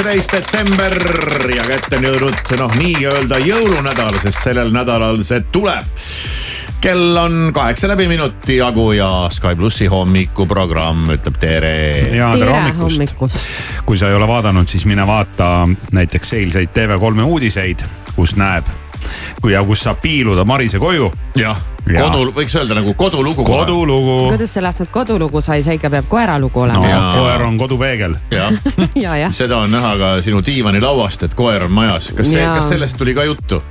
kaheksateist detsember ja kätte on jõudnud noh, nii-öelda jõulunädal, sest sellel nädalal see tuleb kell on kaheksa läbi minuti jagu ja Sky plussi hommikuprogramm ütleb tere. ja tere hommikust. hommikust. kui sa ei ole vaadanud, siis mine vaata näiteks eilseid TV3 uudiseid, kus näeb kui ja kus saab piiluda Marise koju. jah, Ja. kodu, võiks öelda nagu kodulugu. kodulugu. kuidas sellest nüüd kodulugu sai, see ikka peab koeralugu no olema Jaa. koer on kodupeegel. seda on näha ka sinu diivanilauast, et koer on majas. kas see, kas sellest tuli ka juttu?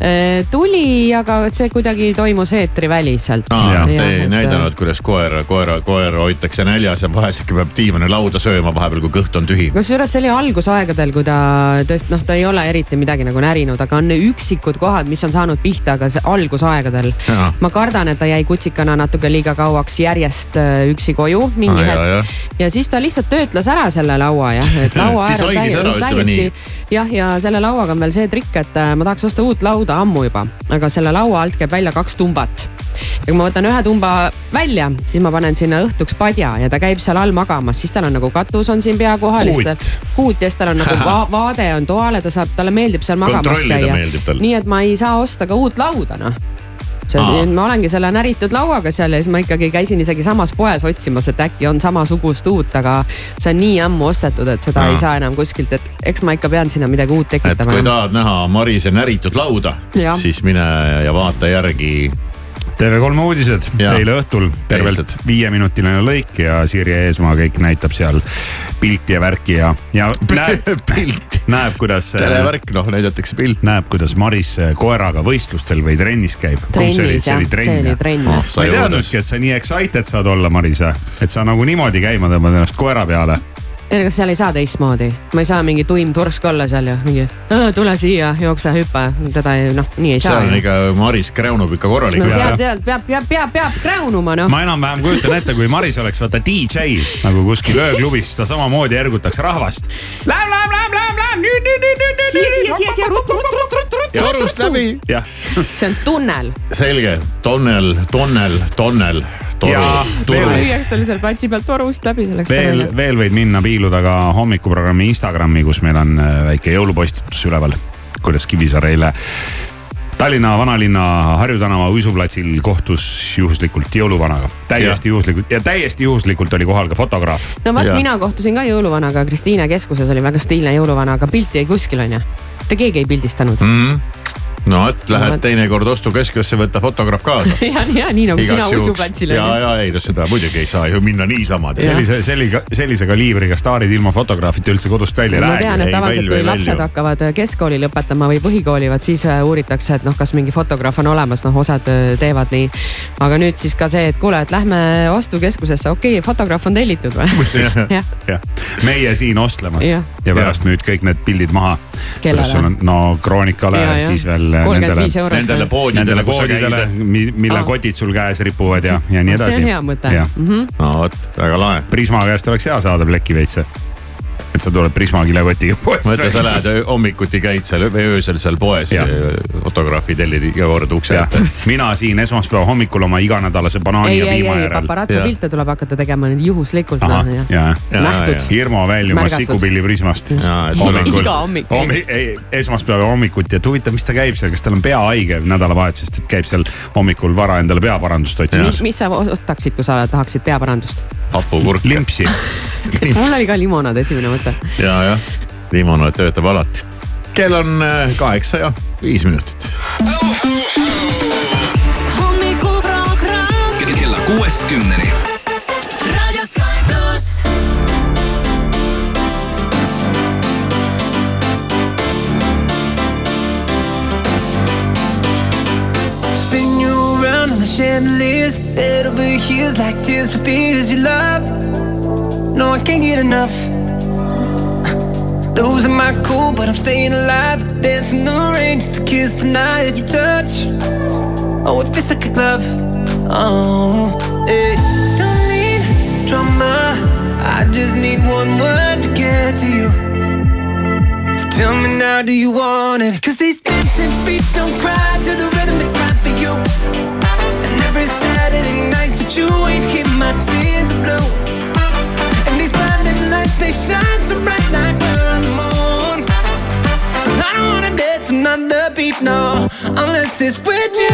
Äh, tuli, aga see kuidagi toimus eetriväliselt. aa, te ei näidanud, kuidas koer, koera, koera hoitakse näljas ja vahest ikka peab diivanilauda sööma vahepeal, kui kõht on tühi. kusjuures see oli algusaegadel, kui ta tõesti noh, ta ei ole eriti midagi nagu närinud, aga on üksikud kohad, mis on saanud pihta, aga algusaegadel ma kardan, et ta jäi kutsikana natuke liiga kauaks järjest äh, üksi koju mingi jaa, hetk jah. ja siis ta lihtsalt töötles ära selle laua jah, et laua äär on täiesti jah, ja selle lauaga on veel see trikk, et äh, ma tahaks osta uut lauda ammu juba, aga selle laua alt käib välja kaks tumbat ja kui ma võtan ühe tumba välja, siis ma panen sinna õhtuks padja ja ta käib seal all magamas, siis tal on nagu katus on siin pea kohal. Kuut. ja siis tal on nagu va vaade on toale, ta saab, talle meeldib seal magamas käia nii et ma ei saa osta ka uut lauda noh see Aa., ma olengi selle näritud lauaga seal ja siis ma ikkagi käisin isegi samas poes otsimas, et äkki on samasugust uut, aga see on nii ammu ostetud, et seda Aa. ei saa enam kuskilt, et eks ma ikka pean sinna midagi uut et kui tekitama. tahad näha Marise näritud lauda, siis mine ja vaata järgi. TV3 uudised Jaa. eile õhtul tervelt viieminutiline lõik ja Sirje Eesmaa kõik näitab seal pilti ja värki ja, ja näeb, pilt, näeb, kuidas. televärk, noh näidatakse pilt. näeb, kuidas Maris koeraga võistlustel või trennis käib. trennis jah, see oli trenn Oh, ma ei teadnudki, et sa nii excited saad olla, Maris, et sa nagu niimoodi käima tõmbad ennast koera peale. ei, kas seal ei saa teistmoodi, ma ei saa mingi tuim tursk olla seal ju, mingi tule siia, jookse, hüppa, teda ei noh, nii ei saa seal on ikka Maris kräunub ikka no korralikult. seal tead, peab, peab, peab, peab kräunuma noh. ma enam-vähem kujutan ette, kui Maris oleks vaata DJ nagu kuskil ööklubis, ta samamoodi ergutaks rahvast. Lähm, lähm, lähm, lähm, lähm, nüüd, nüüd, nüüd, nüüd, nüüd, siia, siia, siia, siia, ruttu, ruttu, ruttu, ruttu, ruttu. torust läbi. see on tunnel. selge, tonnel, tonnel, tonnel, toru Jaa,, turu veel-. lüüaks tal seal platsi peal torust läbi, see oleks veel, veel võid minna piiluda ka hommikuprogrammi Instagrami, kus meil on äh, väike jõulupostitus üleval, kuidas Kivisaar eile Tallinna vanalinna Harju tänava uisuplatsil kohtus juhuslikult jõuluvanaga. täiesti juhuslikult ja täiesti juhuslikult oli kohal ka fotograaf. no vot mina kohtusin ka jõuluvanaga Kristiine keskuses oli väga stiilne jõuluvana, aga pilti jäi kuskil onju. mitte keegi ei pildistanud. Mm. No vot, No lähed vot. teinekord ostukeskusesse, võta fotograaf kaasa. ja, ja nii nagu sina igaks juhuks. uisuplatsil ja, ja ei no seda muidugi ei saa ju minna niisama. sellise, sellise, sellise kaliibriga staarid ilma fotograafita üldse kodust välja ei ma lähe. tean, et tavaliselt välju, kui ei lapsed välju. hakkavad keskkooli lõpetama või põhikooli, vot siis äh, uuritakse, et noh, kas mingi fotograaf on olemas, noh, osad äh, teevad nii. aga nüüd siis ka see, et kuule, et lähme ostukeskusesse, okei okay,, fotograaf on tellitud või? jah, meie siin ostlemas Jah. ja pärast müüd kõik need pildid maha. No Kroonikale, ja, ja siis veel nendele. Nendele poodidele, poodidele mille Aa. kotid sul käes ripuvad ja, ja nii edasi. see on hea mõte. jah, no vot, väga lahe. Prisma käest oleks hea saada pleki veitse. Et sa tuled Prisma kilekotiga poest. mõtle, sa lähed hommikuti käid seal või öösel seal poes Jah., fotograafi tellid iga kord ukse ette. mina siin esmaspäeva hommikul oma iganädalase banaani ei, ja piima järel. paparatso pilte tuleb hakata tegema nüüd juhuslikult, noh, ja, Ja, nähtud ja.. Hirmu väljumas sikupilli Prismast. Iga hommik. Hommi,. esmaspäeva hommikuti, et huvitav, mis ta käib seal, kas tal on pea haige nädalavahetusest, et käib seal hommikul vara endale peaparandust otsimas. mis sa ostaksid, kui sa tahaksid peaparandust? Hapukurk. limpsi. mul oli ka limonaad esimene mõte. ja, jah, limonaad töötab alati. kell on äh, kaheksa ja viis minutit. hommikuprogramm kella kuuest kümneni. Chandeliers, head over heels like tears for fears you love. No, I can't get enough. Losing my cool, but I'm staying alive. Dancing the rain just to kiss the night you touch. Oh, it feels like a glove. Oh, hey. Don't need drama. I just need one word to get to you. So tell me now, do you want it? Cause these dancing feet don't cry to the rhythm every Saturday night that you ain't keep my tears blue. And these blinding lights, they shine so bright like we're on the moon. I don't wanna dance another beat, no, unless it's with you.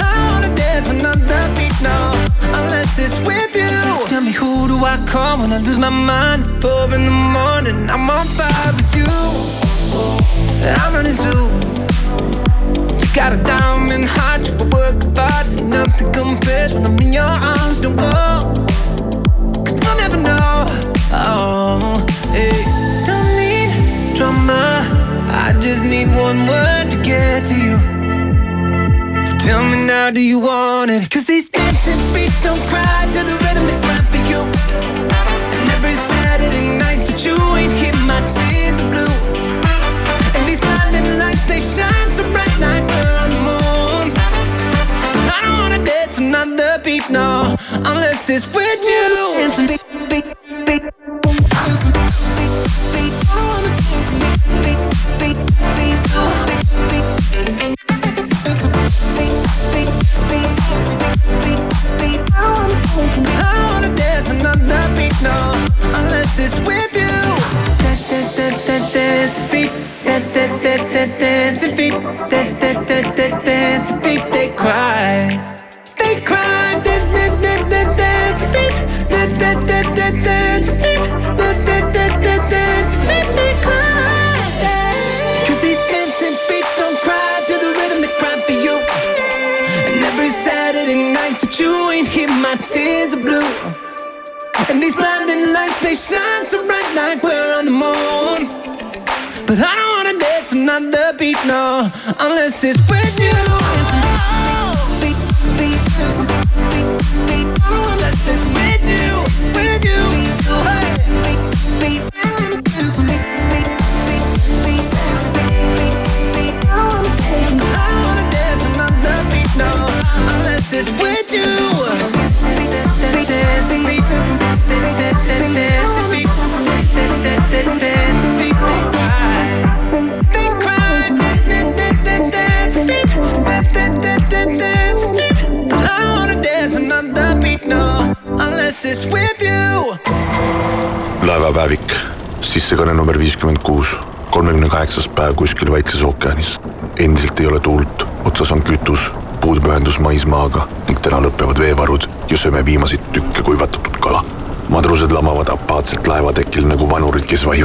I wanna dance another unless with you. Tell me who do I call when I lose my mind? Four in the morning, I'm on fire with you. I'm running too. You got a diamond heart, you work hard, nothing compares when I'm in your arms. Don't go, cause you'll never know. Oh, hey. Don't need drama, I just need one word to get to you. So tell me now, do you want it? Cause these dancing don't cry to the rhythm they cry for you. And every Saturday night that you ain't keep my tears are blue. And these blinding lights, they shine so bright like we're on the moon. I don't wanna dance another beat, no, unless it's with you.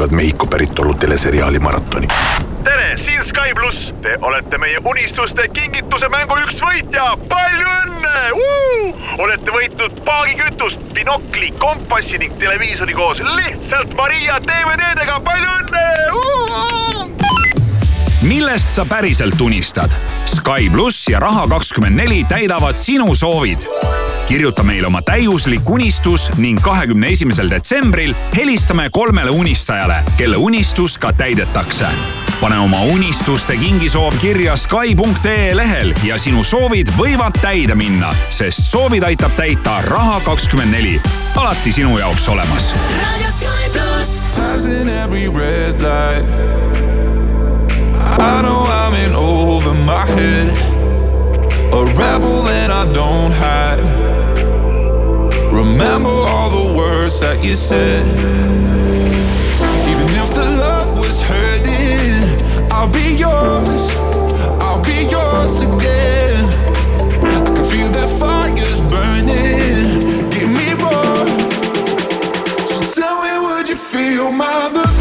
Vahivad Mehhiko päritolu teleseriaali maratoni. tere, siin Sky pluss, te olete meie unistuste kingituse mängu üks võitja, palju õnne. olete võitnud paagikütust, binokli, kompassi ning televiisori koos lihtsalt Maria DVD-dega, palju õnne. Millest sa päriselt unistad? Sky pluss ja Raha24 täidavad sinu soovid. kirjuta meile oma täiuslik unistus ning kahekümne esimesel detsembril helistame kolmele unistajale, kelle unistus ka täidetakse. pane oma unistuste kingisoov kirja Sky.ee lehel ja sinu soovid võivad täide minna, sest soovid aitab täita Raha24 alati sinu jaoks olemas raadio Sky pluss. Passing every red light. I know I'm in over my head. A rebel that I don't hide. Remember all the words that you said. Even if the love was hurting, I'll be yours. I'll be yours again. I can feel that fire's burning. Me. So tell me, would you feel my love?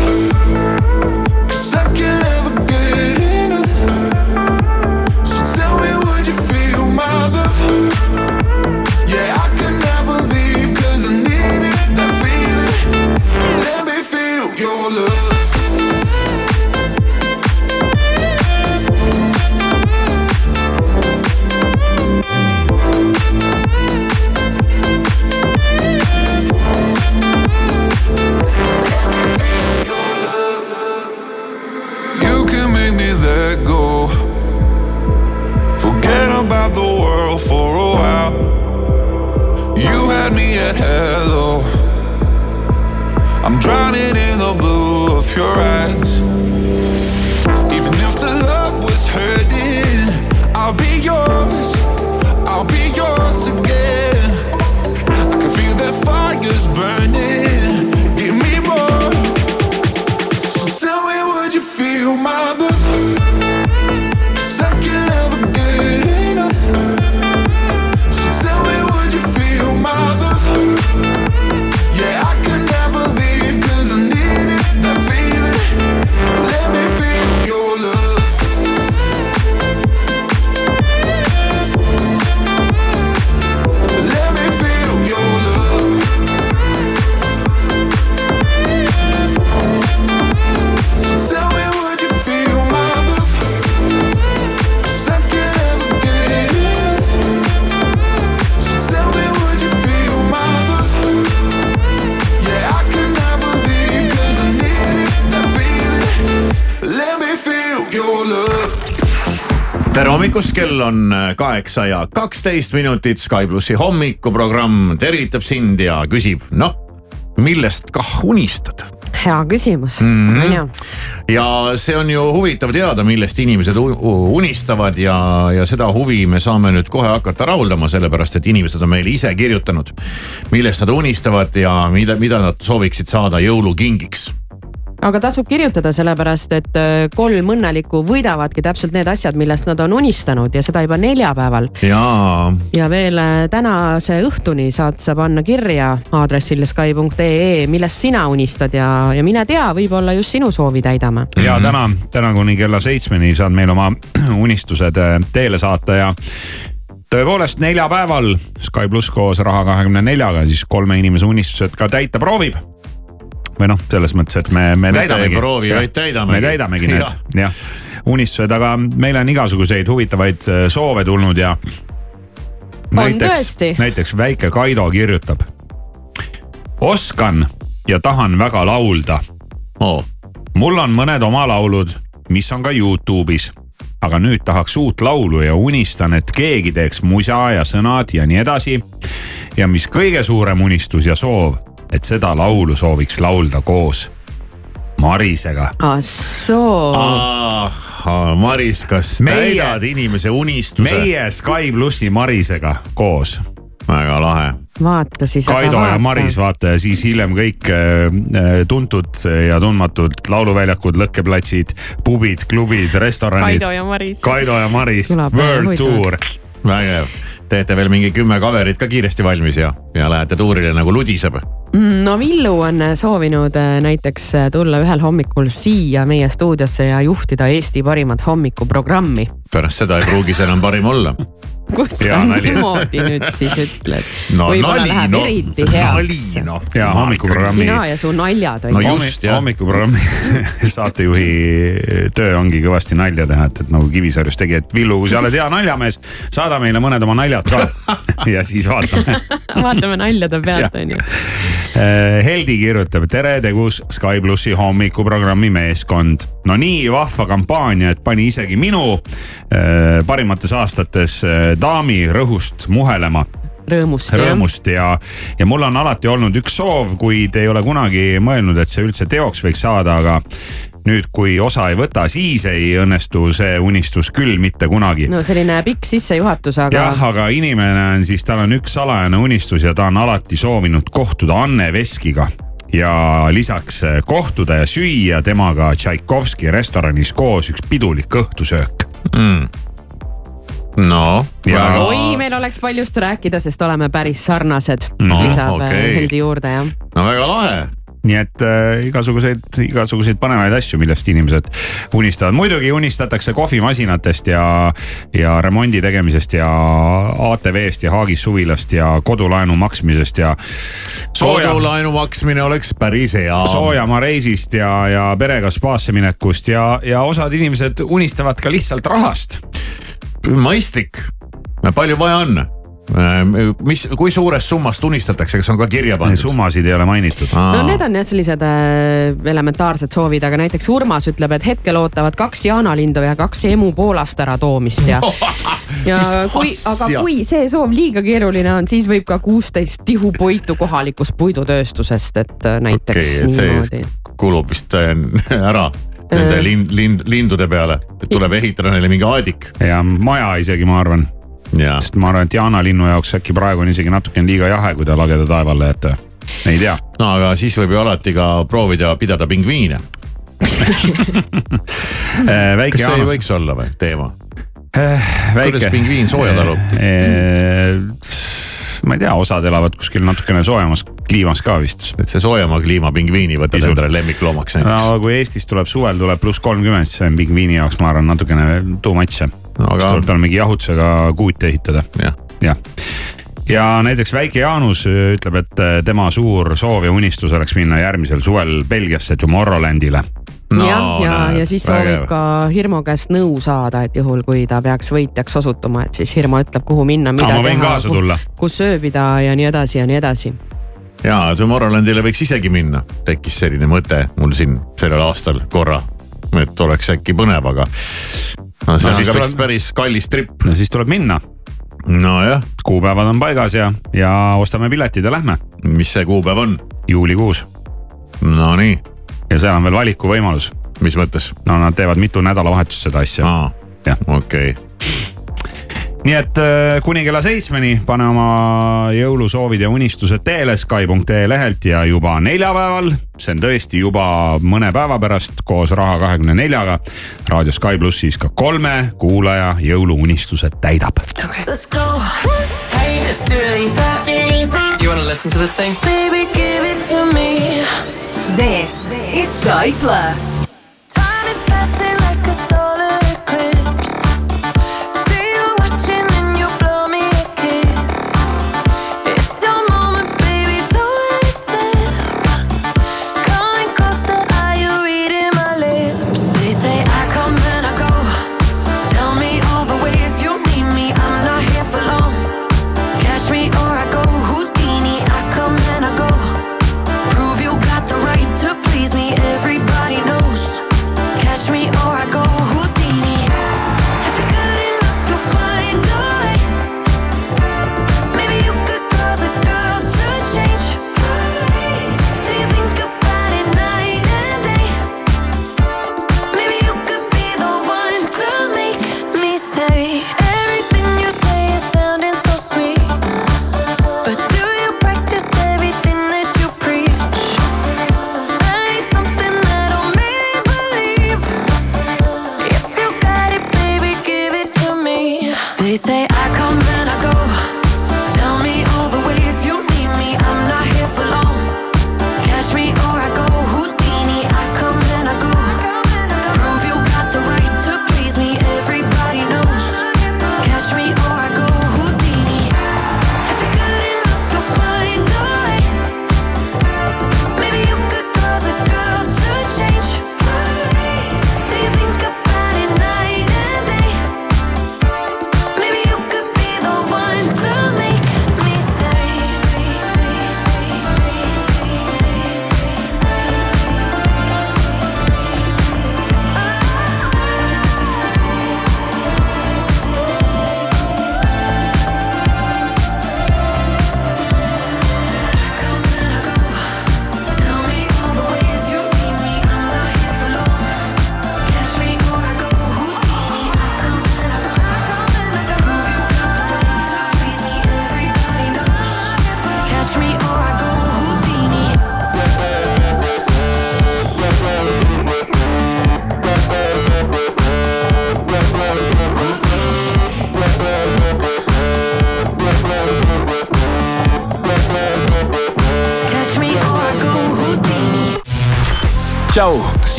World for a while. You had me at hello. I'm drowning in the blue of your eyes. Hommikust, kell on äh, kaheksa ja kaksteist minutit. Sky plussi hommikuprogramm tervitab sind ja küsib, noh, millest kah unistad? hea küsimus mm, on ju. ja see on ju huvitav teada, millest inimesed unistavad ja, ja seda huvi me saame nüüd kohe hakata rahuldama, sellepärast et inimesed on meile ise kirjutanud, millest nad unistavad ja mida, mida nad sooviksid saada jõulukingiks. Aga tasub kirjutada, sellepärast et äh, kolm õnnelikku võidavadki täpselt need asjad, millest nad on unistanud ja seda juba neljapäeval. ja ja veel äh, tänase õhtuni saad sa panna kirja aadressil Sky.ee, millest sina unistad ja, ja mine tea, võib-olla just sinu soovi täidame. ja täna, täna kuni kella seitsmeni saad meil oma unistused äh, teele saata ja tõepoolest neljapäeval Sky pluss koos Raha kahekümne neljaga siis kolme inimese unistused ka täita proovib. Või noh, selles mõttes, et me, me. Täidame ei proovi, vaid täidamegi. me täidamegi need, jah, unistused, aga meil on igasuguseid huvitavaid äh, soove tulnud ja. näiteks, näiteks väike Kaido kirjutab. oskan ja tahan väga laulda oh.. mul on mõned oma laulud, mis on ka Youtube'is aga nüüd tahaks uut laulu ja unistan, et keegi teeks musa ja sõnad ja nii edasi. ja mis kõige suurem unistus ja soov, et seda laulu sooviks laulda koos Marisega. ah soo. ahhaa, Maris, kas meie, täidad inimese unistuse? meie Sky plussi Marisega koos. väga lahe vaata siis. Kaido ja Maris vaata ja siis hiljem kõik äh, tuntud ja tundmatud lauluväljakud, lõkkeplatsid, pubid, klubid, restoranid. Kaido ja Maris. Kaido ja Maris, World Tour. vägev, teete veel mingi kümme cover'it ka kiiresti valmis ja, ja lähete tuurile nagu ludiseb. No Villu on soovinud äh, näiteks tulla ühel hommikul siia meie stuudiosse ja juhtida Eesti parimat hommikuprogrammi. pärast seda ei pruugi see enam parim olla kus sa niimoodi nüüd siis ütled no,? võib-olla läheb no, eriti heaks. No, ja hommikuprogrammi. sina ja su naljad. no just jah. hommikuprogrammi saatejuhi töö ongi kõvasti nalja teha, et, et nagu Kivisaarjus tegi, et Villu, kui sa oled hea naljamees, saada meile mõned oma naljad ka ja siis vaatame vaatame naljade pealt onju. Heldi kirjutab, tere tegus Sky plussi hommikuprogrammi meeskond. no nii vahva kampaania, et pani isegi minu äh, parimates aastates äh, daami rõhust muhelema rõõmust. rõõmust ja, ja mul on alati olnud üks soov, kuid ei ole kunagi mõelnud, et see üldse teoks võiks saada, aga nüüd, kui osa ei võta, siis ei õnnestu see unistus küll mitte kunagi no selline pikk sissejuhatus, aga jah, aga inimene on siis, tal on üks salajane unistus ja ta on alati soovinud kohtuda Anne Veskiga ja lisaks eh, kohtuda ja süüa temaga Tšaikovski restoranis koos üks pidulik õhtusöök. no. Ja- oi, meil oleks paljust rääkida, sest oleme päris sarnased No, lisab okei. okay. Heldi juurde jah. no väga lahe. nii et äh, igasuguseid, igasuguseid põnevaid asju, millest inimesed unistavad, muidugi unistatakse kohvimasinatest ja, ja remondi tegemisest ja ATV-st ja Haagis suvilast ja kodulaenu maksmisest ja sooja, kodulaenu maksmine oleks päris hea. soojamaa reisist ja, ja perega spaasse minekust ja, ja osad inimesed unistavad ka lihtsalt rahast mõistlik, palju vaja on? mis, kui suurest summast unistatakse, kas on ka kirja pandud? summasid ei ole mainitud. no need on jah sellised äh, elementaarsed soovid, aga näiteks Urmas ütleb, et hetkel ootavad kaks jaanalindu ja kaks emu Poolast ära toomist ja. ja kui, aga kui see soov liiga keeruline on, siis võib ka kuusteist tihupuitu kohalikust puidutööstusest, et äh, näiteks et niimoodi kulub vist äh, ära nende Äh. lind, lind, lindude peale, tuleb ehitada neile mingi aadik ja maja isegi, ma arvan, sest ma arvan, et jaanalinnu jaoks äkki praegu on isegi natukene liiga jahe, kui ta lageda taeva alla jätta. ei tea, no aga siis võib ju alati ka proovida pidada pingviine. väike kas see ei võiks olla või teema? väike kuidas pingviin sooja talub?? Ma ei tea, osad elavad kuskil natukene soojemas kliimas ka vist. et see soojamaa kliima pingviini võtad endale lemmikloomaks näiteks no kui Eestis tuleb suvel tuleb pluss kolmkümmend, siis see on pingviini jaoks, ma arvan, natukene too much. No aga- siis tuleb tal mingi jahutusega kuuti ehitada, jah, jah ja näiteks väike Jaanus ütleb, et tema suur soov ja unistus oleks minna järgmisel suvel Belgiasse Tomorrowlandile. No, jah, ja, näed, ja siis vägev. soovib ka Hirmu käest nõu saada, et juhul, kui ta peaks võitjaks osutuma, et siis Hirmu ütleb, kuhu minna, mida võin teha kus ööbida ja nii edasi ja nii edasi. ja Tomorrowlandile võiks isegi minna, tekkis selline mõte mul siin sellel aastal korra, et oleks äkki põnev, aga. no see No on siis ka tuleb- vist päris kallis trip, no siis tuleb minna, nojah, kuupäevad on paigas ja, ja ostame piletid ja lähme mis see kuupäev on? juulikuus Nonii, ja seal on veel valikuvõimalus. mis mõttes? no nad teevad mitu nädalavahetust seda asja, aa, jah. okei, nii et äh, kuni kella seitsmeni pane oma jõulusoovid ja unistused teele Skype.ee lehelt ja juba neljapäeval, see on tõesti juba mõne päeva pärast koos Raha kahekümne neljaga. raadio Sky plussis ka kolme kuulaja jõuluunistused täidab. Let's go. Hey, it's Dua Lipa. You wanna listen to this thing? Baby, give it to me. This is Sky Plus. Time is passing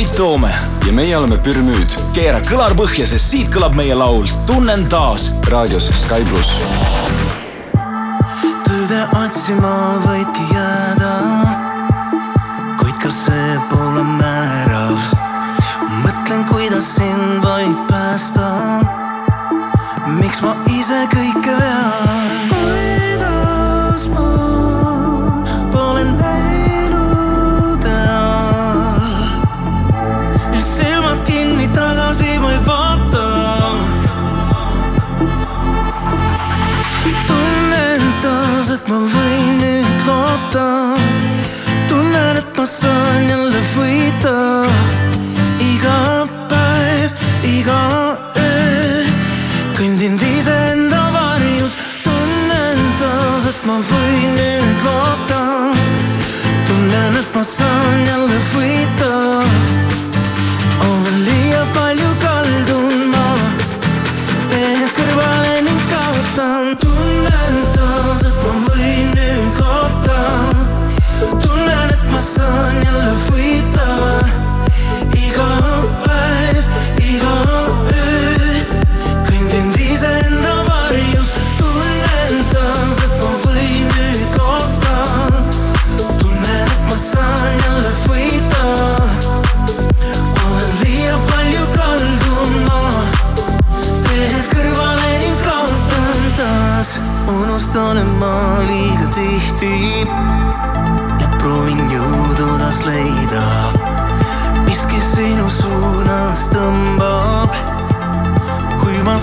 Koit Toome ja meie oleme Pürmüüd. keera kõlar põhja, sest siit kõlab meie laul Tunnen taas raadios Sky pluss. tõde otsima võidki jääda, kuid ka see pole määrav. mõtlen, kuidas sind vaid päästa. miks ma ise kõike vean? tunnen, et ma saan jälle võita. iga päev, iga öö kõndinud iseenda varjus. tunnen taas, et ma võin nüüd loota. tunnen, et ma saan jälle võita. olen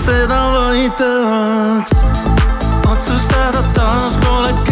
seda vaid tahaks. otsustada taas pole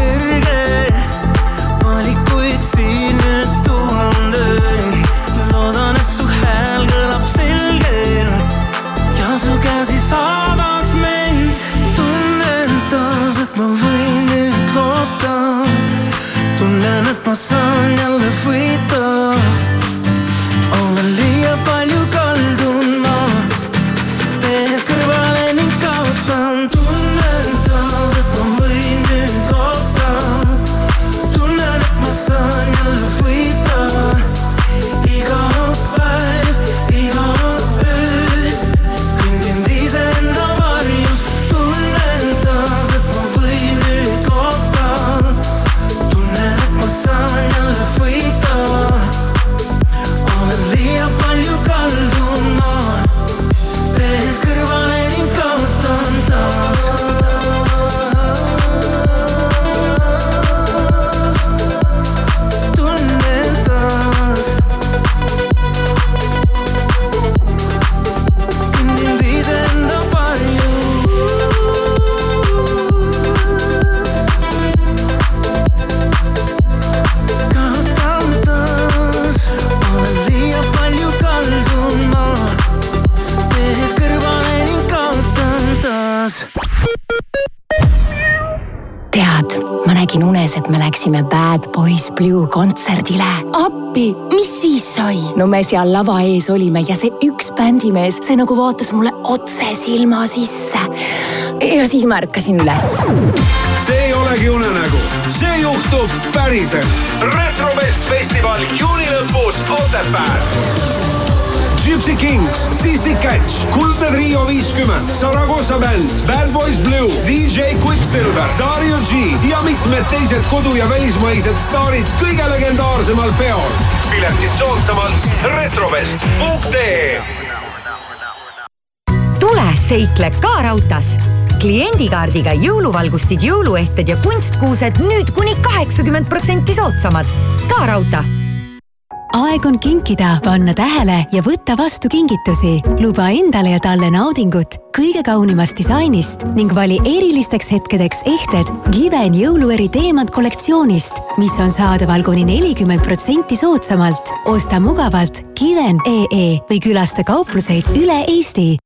Boys Blue kontserdile. appi, mis siis sai? no me seal lava ees olime ja see üks bändimees, see nagu vaatas mulle otse silma sisse. ja siis ma ärkasin üles. see ei olegi unenägu, see juhtub päriselt. retrovest festival juuni lõpus Otepääl. Gypsy Kings, Sissi Catch, Kuldne Trio viiskümmend, Saragossa bänd, Bad Boys Blue, DJ Quicksilver, Dario G ja mitmed teised kodu- ja välismaised staarid kõige legendaarsemal peol. piletid soodsamalt retrovest.ee tule seikle ka raudtees. kliendikaardiga jõuluvalgustid, jõuluehted ja kunstkuused nüüd kuni kaheksakümmend protsenti soodsamad. ka raudtee aeg on kinkida, panna tähele ja võtta vastu kingitusi. luba endale ja talle naudingut kõige kaunimast disainist ning vali erilisteks hetkedeks ehted Given jõulueri teemant kollektsioonist, mis on saadaval kuni nelikümmend protsenti soodsamalt. osta mugavalt Given.ee või külasta kaupluseid üle Eesti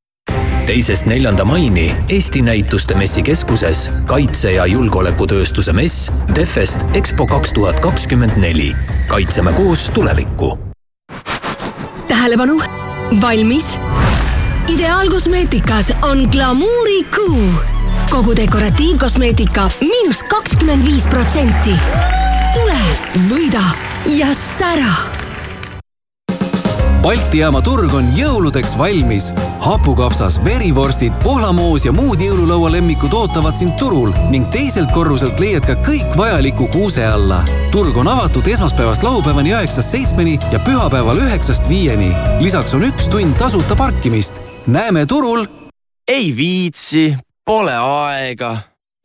teisest neljanda maini Eesti Näituste Messikeskuses kaitse- ja julgeolekutööstuse mess Defest EXPO kaks tuhat kakskümmend neli. kaitseme koos tulevikku. tähelepanu, valmis. ideaalkosmeetikas on glamuurikuu. kogu dekoratiivkosmeetika miinus kakskümmend viis protsenti. tule, võida ja sära Balti jaama turg on jõuludeks valmis. hapukapsas, verivorstid, pohlamoos ja muud jõululaua lemmikud ootavad sind turul ning teiselt korruselt leiad ka kõik vajaliku kuuse alla. turg on avatud esmaspäevast laupäevani üheksast seitsmeni ja pühapäeval üheksast viieni. lisaks on üks tund tasuta parkimist. näeme turul. ei viitsi, pole aega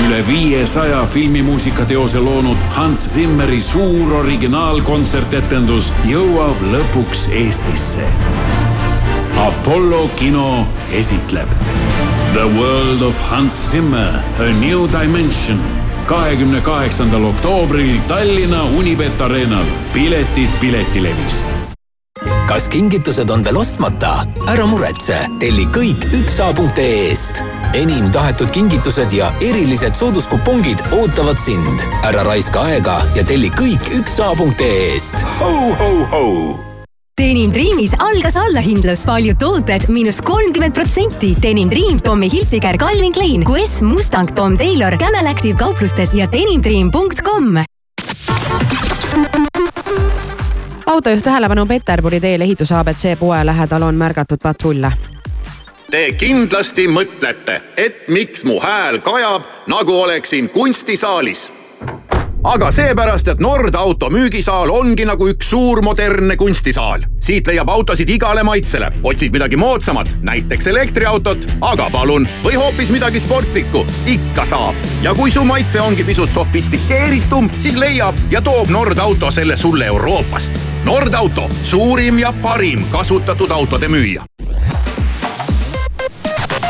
üle viiesaja filmimuusikateose loonud Hans Zimmeri suur originaalkontsertetendus jõuab lõpuks Eestisse. Apollo kino esitleb The World of Hans Zimmer, A New Dimension kahekümne kaheksandal oktoobril Tallinna Unibet Arenal. piletid Piletilevist kas kingitused on veel ostmata? ära muretse, telli kõik üksa.ee-st. enim tahetud kingitused ja erilised sooduskupongid ootavad sind. ära raiska aega ja telli kõik üksa.ee-st. ho-ho-ho Denim Dreamis algas allahindlus, paljud tooted miinus kolmkümmend protsenti. Denim Dream, Tommy Hilfiger, Calvin Klein, QS, Mustang, Tom Taylor, Camel Active kauplustes ja denimdream.com autojuht tähelepanu Peterburi teel ehituse abc poe lähedal on märgatud patrulle. Te kindlasti mõtlete, et miks mu hääl kajab, nagu oleksin kunstisaalis aga seepärast, et Nord auto müügisaal ongi nagu üks suur modernne kunstisaal. siit leiab autosid igale maitsele. otsid midagi moodsamat, näiteks elektriautot, aga palun, või hoopis midagi sportlikku, ikka saab. ja kui su maitse ongi pisut sofistikeeritum, siis leiab ja toob Nord auto selle sulle Euroopast. Nord auto, suurim ja parim kasutatud autode müüja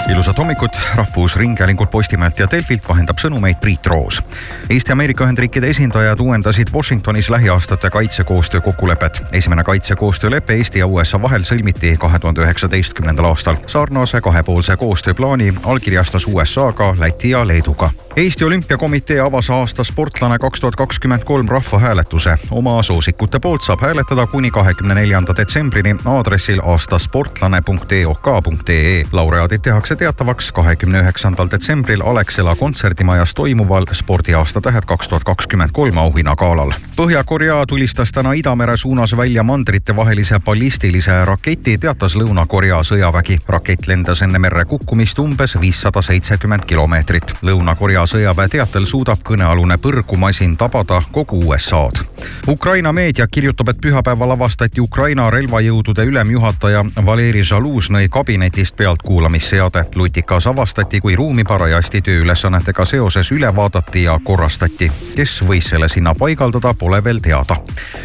ilusat hommikut, Rahvusringhäälingult, Postimeelt ja Delfilt vahendab sõnumeid Priit Roos. Eesti-Ameerika Ühendriikide esindajad uuendasid Washingtonis lähiaastate kaitsekoostöö kokkulepet. esimene kaitsekoostöölepe Eesti ja USA vahel sõlmiti kahe tuhande üheksateistkümnendal aastal. sarnase kahepoolse koostööplaani allkirjastas USA ka Läti ja Leeduga Eesti Olümpiakomitee avas aasta sportlane kaks tuhat kakskümmend kolm rahvahääletuse. oma soosikute poolt saab hääletada kuni kahekümne neljanda detsembrini aadressil aastasportlane.eok.ee. laureaadid tehakse teatavaks kahekümne üheksandal detsembril Alexela kontserdimajas toimuval spordiaasta tähed kaks tuhat kakskümmend kolm auhinnagalal. Põhja-Korea tulistas täna Idamere suunas välja mandritevahelise ballistilise raketi, teatas Lõuna-Korea sõjavägi. rakett lendas enne merre kukkumist umbes viissada seitsekümmend kilomeetrit. Lõuna-Korea sõjaväe teatel suudab kõnealune põrgumasin tabada kogu USA-d. Ukraina meedia kirjutab, et pühapäeval avastati Ukraina relvajõudude ülemjuhataja Valeri Žalužnõi kabinetist pealtkuulamisseade. Lutikas avastati, kui ruumi parajasti tööülesannetega seoses üle vaadati ja korrastati. kes võis selle sinna paigaldada, pole veel teada.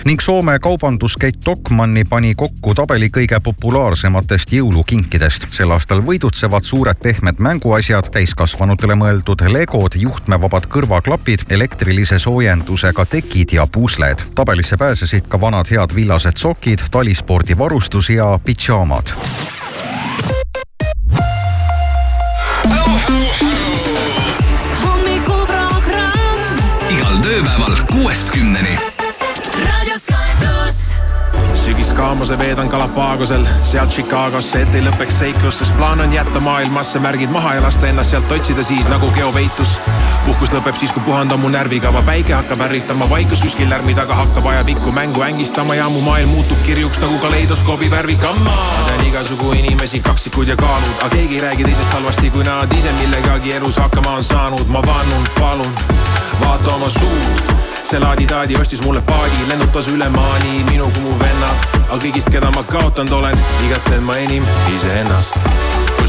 ning Soome kaubanduskett Stockmanni pani kokku tabeli kõige populaarsematest jõulukinkidest. sel aastal võidutsevad suured pehmed mänguasjad, täiskasvanutele mõeldud legod, juhtmevabad kõrvaklapid, elektrilise soojendusega tekid ja pusled. tabelisse pääsesid ka vanad head villased sokid, talispordivarustus ja pidžaamad. Kümneni. pluss. sügiskaamuse veedan Galapagosel, sealt Chicagosse, et ei lõpeks seiklus, sest plaan on jätta maailmasse märgid maha ja lasta ennast sealt otsida siis nagu geopeitus. Puhkus lõpeb siis, kui puhandan mu närvikava, päike hakkab ärritama, vaikus üskil lärmi taga. Hakkab ajapikku mängu ängistama ja mu maailm muutub kirjuks nagu kaleidoskoobi värvikamma. ma tean igasugu inimesi, kaksikud ja kaalud, aga keegi ei räägi teisest halvasti, kui nad ise millegagi elus hakkama on saanud, ma vannun, palun, vaata oma suud. See laadi-taadi ostis mulle paadi, lennutas üle maani. Minu kui mu vennad, aga kõigist, keda ma kaotanud olen, igatsen ma enim iseennast.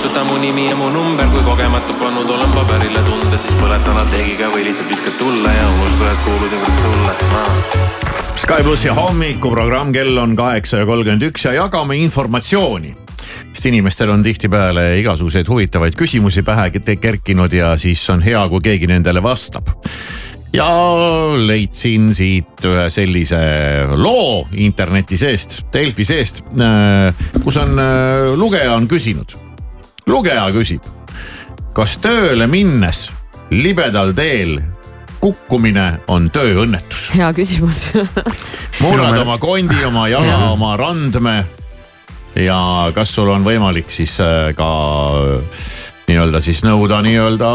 Kustuta mu nimi ja mu number, kui kogemata pannud olen paberile tunded, siis põleta nad leegiga või lihtsalt viskad tulle ja unusta, et kuulusin kord sulle, ma Sky plussi hommikuprogramm, kell on kaheksa ja kolmkümmend üks ja jagame informatsiooni sest inimestel on tihtipeale igasuguseid huvitavaid küsimusi pähe kerkinud ja siis on hea, kui keegi nendele vastab. ja leidsin siit ühe sellise loo interneti seest, Delfi seest, kus on, lugeja on küsinud. Lugeja küsib, kas tööle minnes libedal teel kukkumine on tööõnnetus? hea küsimus murrad oma kondi, oma jala, oma randme. ja kas sul on võimalik siis äh, ka äh, nii-öelda siis nõuda nii-öelda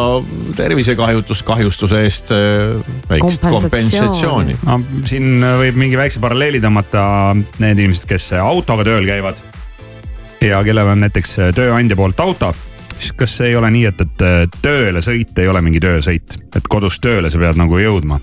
tervisekahjutus, kahjustuse eest äh, väikest kompensatsiooni. no siin võib mingi väikse paralleeli tõmmata need inimesed, kes autoga tööl käivad ja kellel on näiteks tööandja poolt auto siis kas ei ole nii, et, et tööle sõit ei ole mingi töösõit, et kodust tööle sa pead nagu jõudma.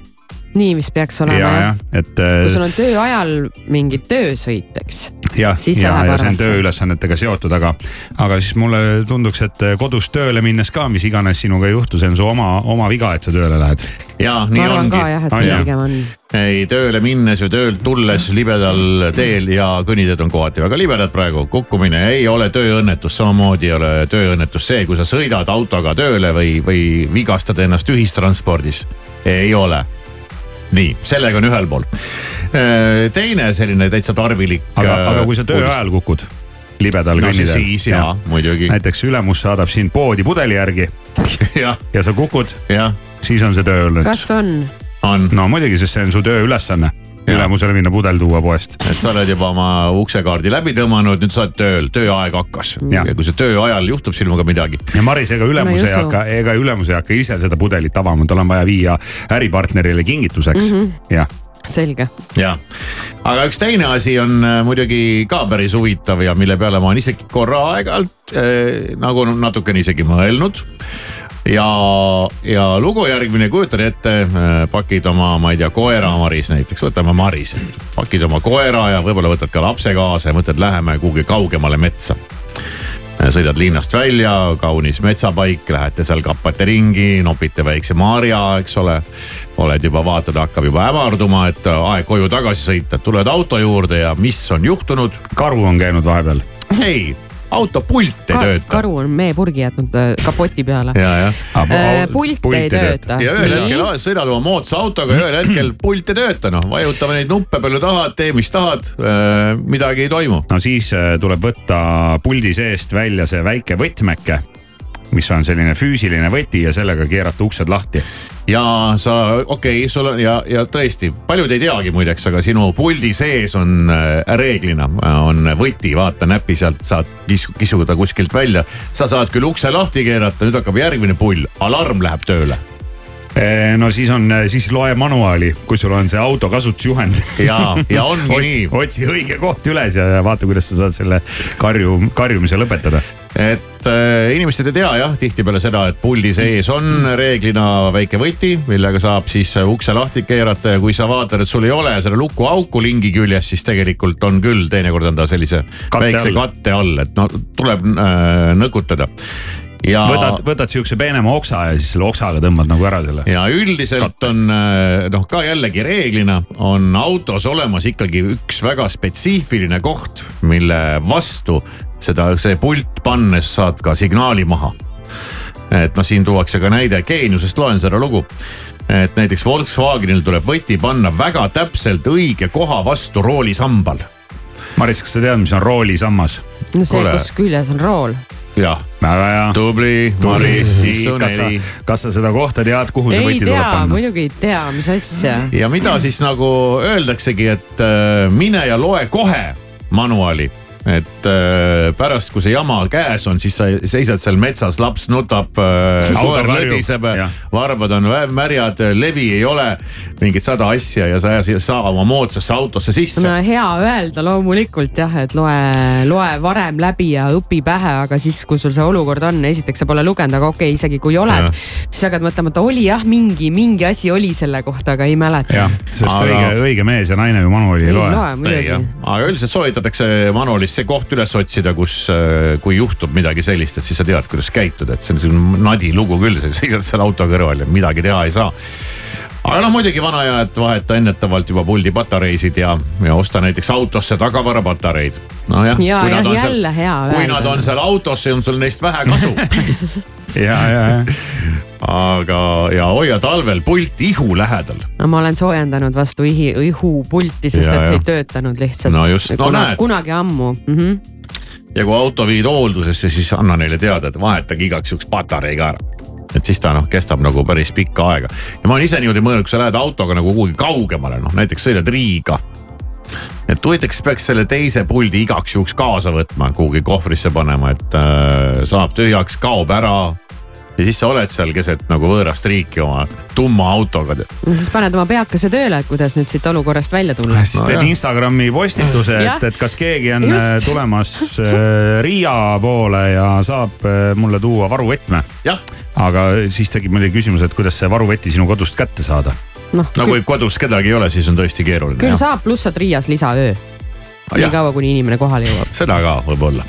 nii, mis peaks olema ja, jah et. kui sul on töö ajal mingi töösõit, eks. jah, ja, ja see on tööülesannetega seotud, aga, aga siis mulle tunduks, et kodus tööle minnes ka, mis iganes sinuga ei juhtu, see on su oma, oma viga, et sa tööle lähed. ja nii ma ongi jah, et On, jah. pigem on. ei tööle minnes või töölt tulles libedal teel ja kõnniteed on kohati väga libedad praegu, kukkumine ei ole tööõnnetus, samamoodi ei ole tööõnnetus see, kui sa sõidad autoga tööle või, või vigastad ennast ühistranspordis. ei ole. nii, sellega on ühel pool. teine selline täitsa tarvilik. aga, aga kui sa töö ajal kukud libedal No kõnniteel. siis jaa, muidugi. näiteks ülemus saadab sind poodi pudeli järgi ja, ja sa kukud, siis on see tööõnnetus. kas on? on. no muidugi, sest see on su tööülesanne. Ülemusele minna pudel tuua poest. et sa oled juba oma uksekaardi läbi tõmmanud, nüüd sa oled tööl, tööaeg hakkas. ja kui see töö ajal juhtub sinuga midagi. ja Maris, ega ülemus ei hakka, ega ülemus ei hakka ise seda pudelit avama, tal on vaja viia äripartnerile kingituseks mm. -hmm. jah selge. ja, aga üks teine asi on äh, muidugi ka päris huvitav ja mille peale ma olen isegi korra aeg-ajalt äh, nagu natukene isegi mõelnud. ja, ja lugu järgmine, kujutad ette, pakid oma, ma ei tea, koera Maris näiteks, võtame Marise. pakid oma koera ja võib-olla võtad ka lapse kaasa ja mõtled, läheme kuhugi kaugemale metsa sõidad linnast välja, kaunis metsapaik, lähete seal kappate ringi, nopite väikse marja, eks ole. oled juba, vaatad, hakkab juba hämarduma, et aeg koju tagasi sõita, tuled auto juurde ja mis on juhtunud? karu on käinud vahepeal. ei, auto pult ei tööta. karu on meepurgi jätnud äh, kapoti peale. Äh, pult ei tööta. ja ühel hetkel sõidad oma moodsa autoga ja ühel hetkel pult ei tööta, noh, vajutame neid nuppe palju tahad, tee mis tahad, midagi ei toimu. no siis äh, tuleb võtta puldi seest välja see väike võtmeke, mis on selline füüsiline võti ja sellega keerata uksed lahti. ja sa, okei okay,, sul on ja, ja tõesti, paljud ei teagi muideks, aga sinu puldi sees on äh, reeglina äh, on võti, vaata näpi sealt saad kis, kisuda kuskilt välja. sa saad küll ukse lahti keerata, nüüd hakkab järgmine pull, alarm läheb tööle. Eh, no siis on, siis loe manuaali, kus sul on see auto kasutusjuhend. ja, ja ongi otsi, nii. otsi õige koht üles ja, ja vaata, kuidas sa saad selle karju, karjumise lõpetada. et äh, inimesed ei tea jah tihtipeale seda, et puldi sees on reeglina väike võti, millega saab siis ukse lahti keerata ja kui sa vaatad, et sul ei ole seda lukuauku lingi küljes, siis tegelikult on küll, teinekord on ta sellise Katte väikse all. katte all, et no tuleb äh, nõkutada. Ja võtad, võtad sihukese peenema oksa ja siis selle oksaga tõmbad nagu ära selle. ja üldiselt on äh, noh, ka jällegi reeglina on autos olemas ikkagi üks väga spetsiifiline koht, mille vastu seda, see pult pannes saad ka signaali maha. et noh, siin tuuakse ka näide Geeniusest, loen seda lugu. et näiteks Volkswagenil tuleb võti panna väga täpselt õige koha vastu roolisambal. Maris, kas sa tead, mis on roolisammas? no see, kus küljes on rool. jah, väga hea. tubli, Maris, kas sa, kas sa seda kohta tead, kuhu see ei võti tuleb tea, panna? muidugi ei tea, mis asja. ja mida siis nagu öeldaksegi, et äh, mine ja loe kohe manuaali et äh, pärast, kui see jama käes on, siis sa seisad seal metsas, laps nutab äh,, koer lõdiseb jah., varbad on märjad, levi ei ole, mingit sada asja ja sa ei saa oma moodsasse autosse sisse no hea öelda loomulikult jah, et loe, loe varem läbi ja õpi pähe, aga siis, kui sul see olukord on, esiteks sa pole lugenud, aga okei okay,, isegi kui oled, siis hakkad mõtlema, et oli jah, mingi, mingi asi oli selle kohta, aga ei mäleta. jah, sest Aga- õige, õige mees ja naine ju manuaali ei ei loe. loe muidugi. aga üldiselt soovitatakse manualis see koht üles otsida, kus, kui juhtub midagi sellist, et siis sa tead, kuidas käituda, et see on selline nadi lugu küll, sa seisad seal auto kõrval ja midagi teha ei saa aga noh, muidugi vana aja, et vaheta ennetavalt juba puldi patareisid ja, ja osta näiteks autosse tagavarapatareid. nojah. ja, jah, jälle hea kui nad on seal autos, on sul neist vähe kasu. ja, ja, ja. aga, ja hoia talvel pult ihu lähedal. no ma olen soojendanud vastu ihi, õhupulti, sest Ja, et see ei töötanud lihtsalt. No just, no Kuna, näed. kunagi ammu mm. -hmm. ja kui auto viid hooldusesse, siis anna neile teada, et vahetage igaks juhuks patarei ka ära et siis ta noh, kestab nagu päris pikka aega ja ma olen ise niimoodi mõelnud, kui sa lähed autoga nagu kuhugi kaugemale, noh näiteks sõidad Riiga. et huvitav, kas peaks selle teise puldi igaks juhuks kaasa võtma, kuhugi kohvrisse panema, et äh, saab tühjaks, kaob ära. Ja siis sa oled seal keset nagu võõrast riiki oma tumma autoga. no siis paned oma peakese tööle, et kuidas nüüd siit olukorrast välja tulla. siis teed Instagrami postituse, Jah. et, et kas keegi on Just. Just. tulemas äh, Riia poole ja saab äh, mulle tuua varuvõtme. jah. aga siis tekib muidugi küsimus, et kuidas see varuvõti sinu kodust kätte saada. noh, no kui kodus kedagi ei ole, siis on tõesti keeruline. küll saab, pluss saad Riias lisaöö. Jah. niikaua, kuni inimene kohale jõuab. seda ka võib-olla.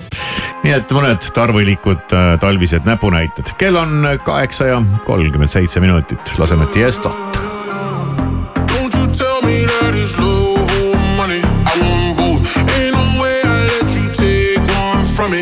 nii et mõned tarvilikud äh, talvised näpunäited, kell on kaheksa ja kolmkümmend seitse minutit, laseme Tiestot. Don't you tell me that it's or money. I want both. Ain't no way I let you take one from me.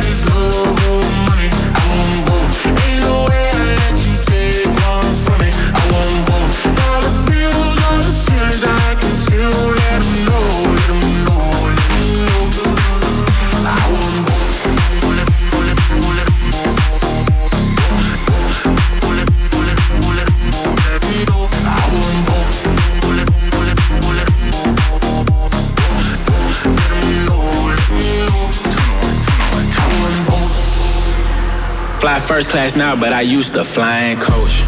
first class now, but I used to fly in coach.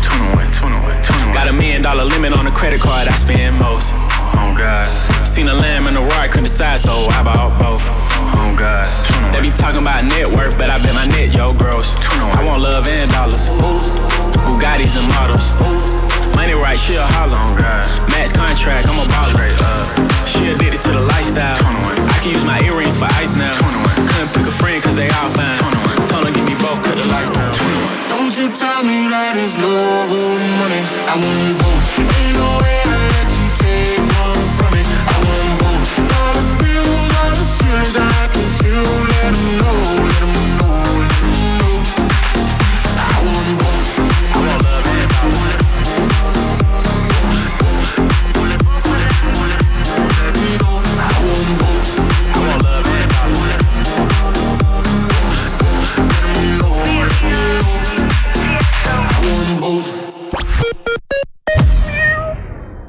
Got Got a million dollar limit on the credit card I spend most. Oh God. Seen a lamb and a roar, couldn't decide, so I bought both. Oh God. They be talking about net worth, but I bet my net yo gross. I want love and dollars. Bugattis and models. Money right, she a holler. Oh God. Max contract, I'm a baller. She addicted to the lifestyle. I can use my earrings for ice now. Couldn't pick a friend cause they all fine. Told her give me both, cut the lights down. Don't you tell me that it's love or money. I want both. Ain't no way I let you take one from me. I want both. All the bills, all the feelings I can feel. Let 'em know,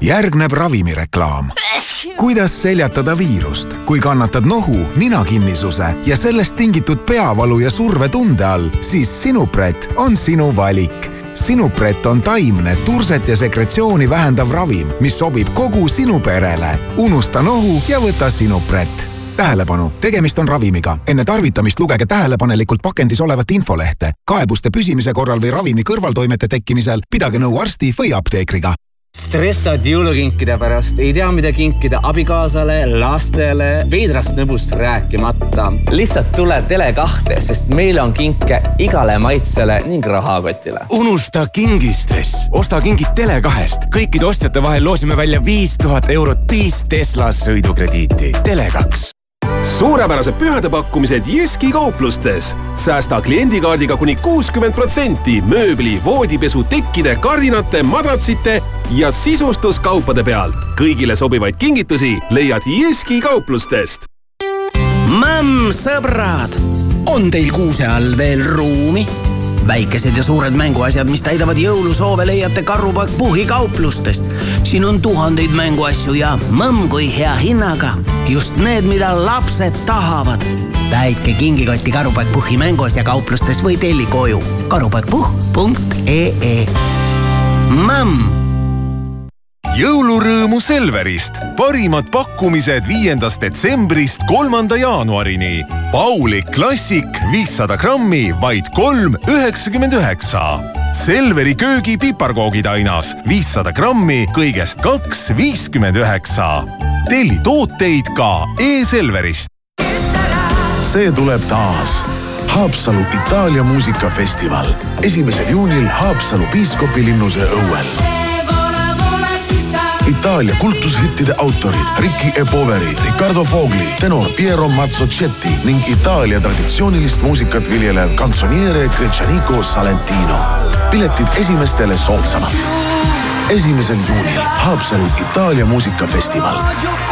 järgneb ravimireklaam. kuidas seljatada viirust, kui kannatad nohu, ninakinnisuse ja sellest tingitud peavalu ja survetunde all, siis Sinupret on sinu valik. Sinupret on taimne turset ja sekretsiooni vähendav ravim, mis sobib kogu sinu perele. unusta nohu ja võta Sinupret tähelepanu, tegemist on ravimiga. enne tarvitamist lugege tähelepanelikult pakendis olevat infolehte. kaebuste püsimise korral või ravimi kõrvaltoimete tekkimisel pidage nõu arsti või apteekriga stressad jõulukinkide pärast, ei tea, mida kinkida abikaasale, lastele, veidrast nõbust rääkimata. lihtsalt tule Tele2-te, sest meil on kinke igale maitsele ning rahakotile. unusta kingistress, osta kingid Tele2-st. kõikide ostjate vahel loosime välja viis tuhat eurot viis Tesla sõidukrediiti. Tele2 suurepärased pühadepakkumised Jyski kauplustes. säästa kliendikaardiga kuni kuuskümmend protsenti mööbli, voodipesu, tekkide, kardinate, madratsite ja sisustuskaupade pealt. kõigile sobivaid kingitusi leiad Jyski kauplustest. Mõmm, sõbrad, on teil kuuse all veel ruumi? Väikesed ja suured mänguasjad, mis täidavad jõulusoove, leiate Karupoeg Puhhi kauplustest. siin on tuhandeid mänguasju ja mõmm kui hea hinnaga. just need, mida lapsed tahavad. täitke kingikotti Karupoeg Puhhi mänguasja kauplustes või telli koju. karupoegpuhh.ee Mõmm jõulurõõmu Selverist, parimad pakkumised viiendast detsembrist kolmanda jaanuarini. Paulik Klassik viissada grammi, vaid kolm üheksakümmend üheksa. Selveri köögi piparkoogid ainas viissada grammi, kõigest kaks viiskümmend üheksa. telli tooteid ka e-Selverist. see tuleb taas. Haapsalu Itaalia muusikafestival esimesel juunil Haapsalu piiskopilinnuse õuel Itaalia kultushittide autorid Ricky E. Poveri, Ricardo Fogli, tenor Piero Mazzocetti ning Itaalia traditsioonilist muusikat viljelev kantsoniere Gretšaniko Salentino. piletid esimestele soodsamalt. esimesel juunil Haapsalu Itaalia muusikafestival.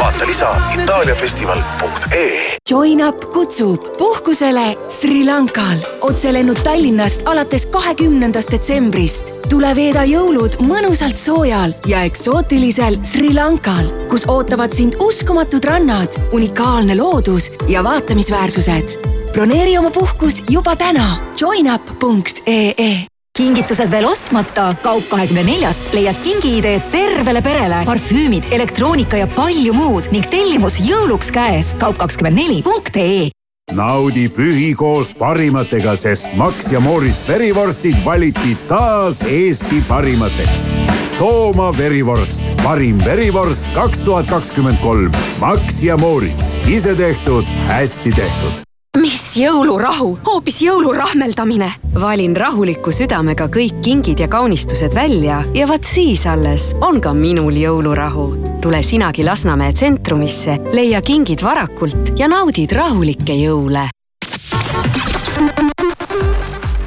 vaata lisa itaaliafestival.ee Join Up kutsub puhkusele Sri Lankal. otselennud Tallinnast alates kahekümnendast detsembrist. tule veeda jõulud mõnusalt soojal ja eksootilisel Sri Lankal, kus ootavad sind uskumatud rannad, unikaalne loodus ja vaatamisväärsused. broneeri oma puhkus juba täna joinup.ee kingitused veel ostmata, kaup kahekümne neljast leiad kingiideed tervele perele, parfüümid, elektroonika ja palju muud ning tellimus jõuluks käes. kaup kakskümmend neli punkt ee naudi pühi koos parimatega, sest Max ja Moritz verivorstid valiti taas Eesti parimateks. Tooma verivorst, parim verivorst kaks tuhat kakskümmend kolm. Max ja Moritz, ise tehtud, hästi tehtud mis jõulurahu, hoopis jõulurahmeldamine. valin rahuliku südamega kõik kingid ja kaunistused välja ja vaat siis alles on ka minul jõulurahu. tule sinagi Lasnamäe tsentrumisse, leia kingid varakult ja naudid rahulikke jõule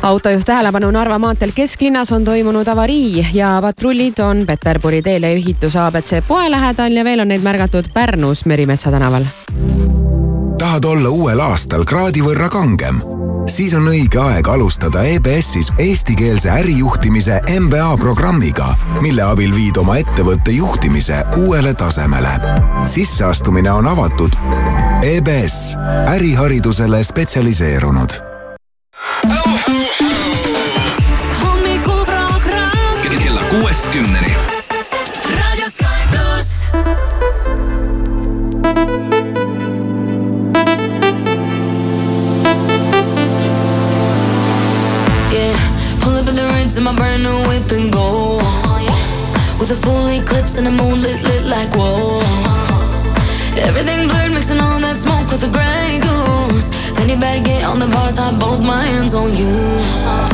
autojuht tähelepanu Narva maanteel kesklinnas on toimunud avarii ja patrullid on Peterburi teel ja ehitus abc poe lähedal ja veel on neid märgatud Pärnus Merimetsa tänaval. Tahad olla uuel aastal kraadi võrra kangem? siis on õige aeg alustada EBS-is eestikeelse ärijuhtimise MBA programmiga, mille abil viid oma ettevõtte juhtimise uuele tasemele. sisseastumine on avatud. EBS, äriharidusele spetsialiseerunud hommikuprogramm kella kuuest kümneni. raadio Sky pluss. My brand new whip and go. With a full eclipse and the moon lit, like whoa. Everything blurred, mixing all that smoke with the gray goose. Fanny bag, get on the bar top, both my hands on you.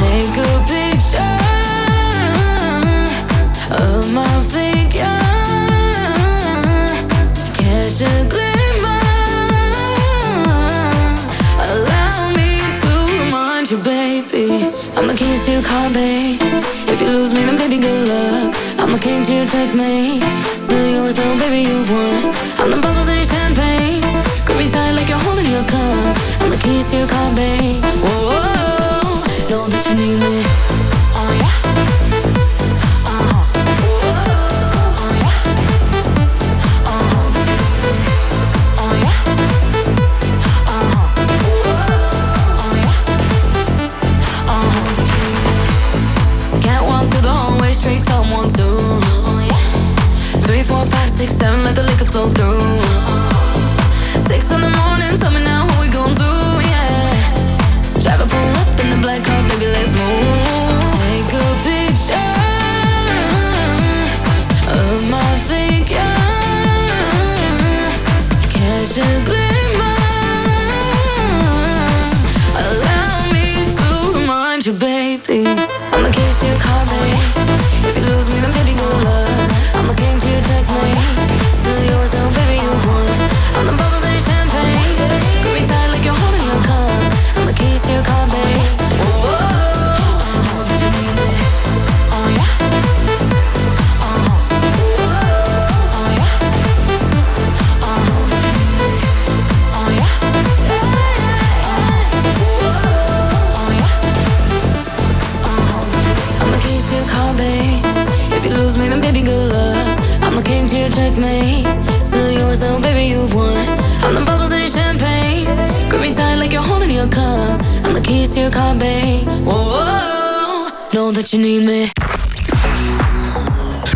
Take a picture of my figure. Good luck. I'm the king to your checkmate. Still yours, though, baby, you've won. I'm the bubbles in your champagne. Grip me tight like you're holding your cup. I'm the keys to your car, babe.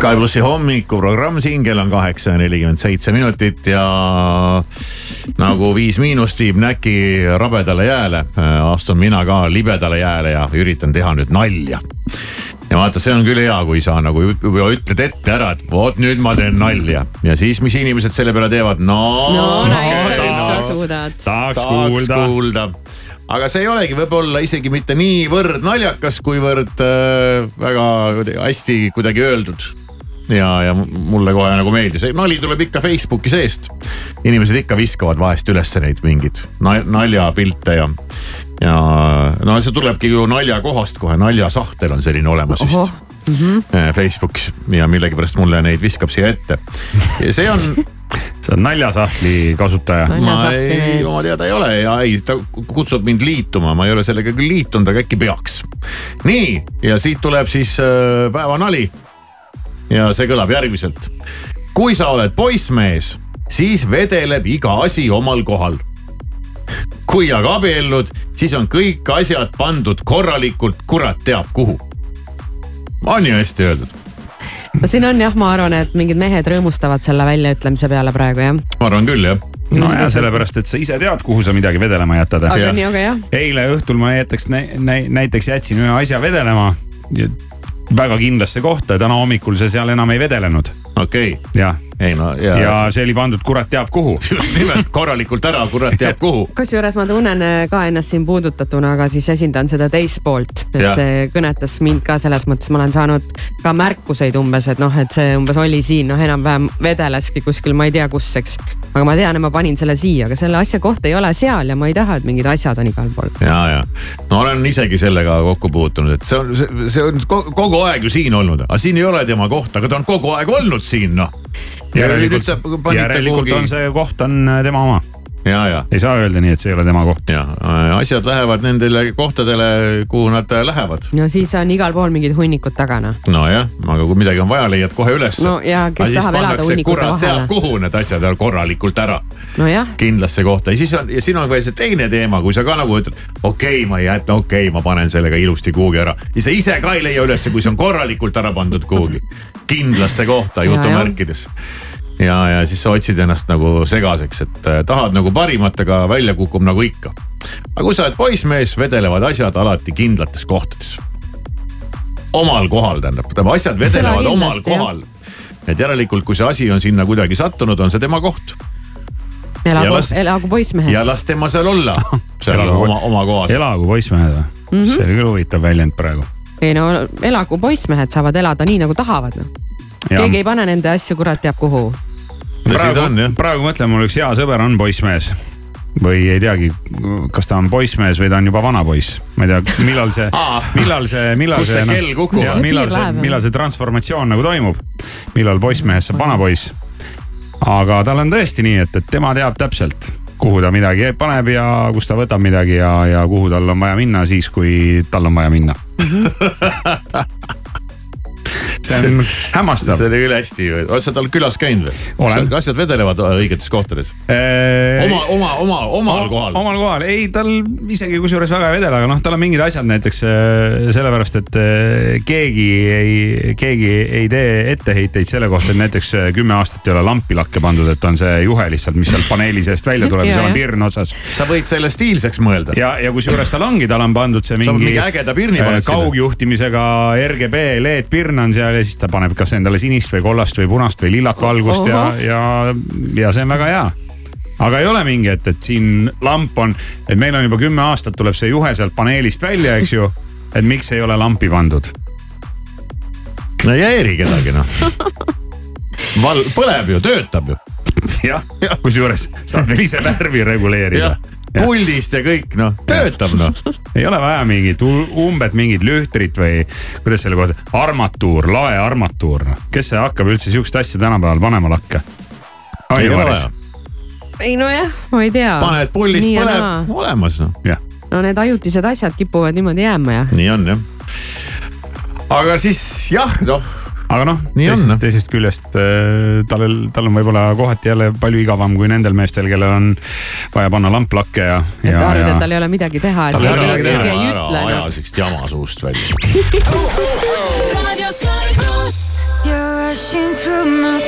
Sky plussi hommikuprogramm siin, kell on kaheksa ja nelikümmend seitse minutit ja nagu Viis Miinust viib näki rabedale jääle, astun mina ka libedale jääle ja üritan teha nüüd nalja. ja vaata, see on küll hea, kui sa nagu juba ütled ette ära, et vot nüüd ma teen nalja ja siis, mis inimesed selle peale teevad, no, no no, suudad. tahaks tahaks kuulda. kuulda. aga see ei olegi võib-olla isegi mitte niivõrd naljakas, kuivõrd äh, väga hästi kuidagi öeldud. ja, ja mulle kohe nagu meeldis, nali tuleb ikka Facebooki seest. inimesed ikka viskavad vahest ülesse neid mingeid na- naljapilte ja, ja no see tulebki ju naljakohast kohe, naljasahtel on selline olemas vist ohoh, Mhm. äh, Facebookis ja millegipärast mulle neid viskab siia ette. ja see on sa oled naljasahtli kasutaja. ma ei, oma teada ei ole ja ei, ta kutsub mind liituma, ma ei ole sellega küll liitunud, aga äkki peaks. nii, ja siit tuleb siis äh, päevanali. Ja see kõlab järgmiselt. kui sa oled poissmees, siis vedeleb iga asi omal kohal. kui aga abiellud, siis on kõik asjad pandud korralikult kurat teab kuhu. on ju hästi öeldud? no siin on jah, ma arvan, et mingid mehed rõõmustavad selle väljaütlemise peale praegu jah. ma arvan küll jah. nojah, sellepärast, et sa ise tead, kuhu sa midagi vedelema jätad. aga nii, aga jah. eile õhtul ma jätaks nä, nä, näiteks jätsin ühe asja vedelema ja väga kindlasse kohta ja täna hommikul see seal enam ei vedelenud. okei okay.. jah, ei no ja, ja see oli pandud kurat teab kuhu. just nimelt korralikult ära, kurat teab kuhu. kusjuures ma tunnen äh, ka ennast siin puudutatuna, aga siis esindan seda teist poolt. et Jah. see kõnetas mind ka selles mõttes, ma olen saanud ka märkuseid umbes, et noh, et see umbes oli siin, noh enam-vähem vedeleski kuskil, ma ei tea kus, eks. aga ma tean, et ma panin selle siia, aga selle asja koht ei ole seal ja ma ei taha, et mingid asjad on igal pool. ja, ja no olen isegi sellega kokku puutunud, et see on, see on ko- kogu aeg ju siin olnud, aga siin ei ole tema koht, aga ta on kogu aeg olnud siin noh. Järelikult järelikult on see koht on äh, tema oma. ja, ja. ei saa öelda nii, et see ei ole tema koht. ja asjad lähevad nendele kohtadele, kuhu nad äh, lähevad. no siis on igal pool mingid hunnikud taga noh. nojah, aga kui midagi on vaja, leiad kohe ülesse. No ja kes tahab elada hunnikute vahele. teab, kuhu need asjad on korralikult ära nojah, kindlasse kohta ja siis on ja siin on veel see teine teema, kui sa ka nagu ütled, okei okay,, ma ei jäta, okei okay,, ma panen sellega ilusti kuhugi ära ja sa ise ka ei leia ülesse, kui see on korralikult ära pandud kuhugi kindlasse kohta Ja, jutumärkides. ja, ja siis sa otsid ennast nagu segaseks, et äh, tahad nagu parimat, aga välja kukub nagu ikka. aga kui sa oled poissmees, vedelevad asjad alati kindlates kohtades. omal kohal tähendab, tähendab asjad vedelevad omal kohal. et järelikult, kui see asi on sinna kuidagi sattunud, on see tema koht elagu elagu poissmehed. ja las tema seal olla, seal Elagu- oma, oma kohas. elagu poissmehed või? Mhm. see oli küll huvitav väljend praegu. ei no elagu poissmehed saavad elada nii nagu tahavad noh. keegi ei pane nende asju kurat teab kuhu. praegu, praegu mõtlen, mul üks hea sõber on poissmees või ei teagi, kas ta on poissmees või ta on juba vana poiss, ma ei tea, millal see millal see, millal Kus see kell kukub? See millal see millal see transformatsioon nagu toimub, millal poissmehest saab vana poiss. aga tal on tõesti nii, et, et tema teab täpselt, kuhu ta midagi paneb ja kust ta võtab midagi ja, ja kuhu tal on vaja minna siis, kui tal on vaja minna. see on hämmastav. see oli küll hästi, oled sa tal külas käinud või Olen.? asjad vedelevad õigetes kohtades? oma, oma, oma, omal kohal. omal kohal, ei tal isegi kusjuures väga ei vedele, aga noh, tal on mingid asjad näiteks äh, sellepärast, et äh, keegi ei, keegi ei tee etteheiteid selle kohta, et näiteks äh, kümme aastat ei ole lampi lakke pandud, et on see juhe lihtsalt, mis sealt paneeli seest välja tuleb ja seal on ja. pirn otsas. sa võid selle stiilseks mõelda. ja, ja kusjuures tal ongi, tal on pandud see mingi, mingi ägeda pirni äh, paned sinna. kaugjuhtimisega RGB LED pirn on seal ja siis ta paneb kas endale sinist või kollast või punast või lillat valgust ja Ohoh., ja, ja see on väga hea aga ei ole mingi, et, et siin lamp on, et meil on juba kümme aastat tuleb see juhe sealt paneelist välja, eks ju. et miks ei ole lampi pandud? no ei häiri kedagi noh. val-, põleb ju, töötab ju. jah, kusjuures saab veel ise värvi reguleerida puldist ja kõik noh, töötab noh. ei ole vaja mingit umbet mingit lühtrit või kuidas selle kohta, armatuur, lae armatuur, noh. kes see hakkab üldse sihukest asja tänapäeval panema lakke? ei ole vaja. ei nojah, ma ei tea. paned puldist, põleb, olemas noh. no need ajutised asjad kipuvad niimoodi jääma ja. nii on jah. aga siis jah, noh. Aga noh, Nii on, teisest, noh. teisest küljest äh, tal, tal on võib-olla kohati jälle palju igavam kui nendel meestel, kellel on vaja panna lamp lakke ja. et ta arvab, et tal ei ole midagi teha, et Tal ei ole keegi, midagi keegi ei ära ütle aja no.. siukest jama suust välja. You're rushing through my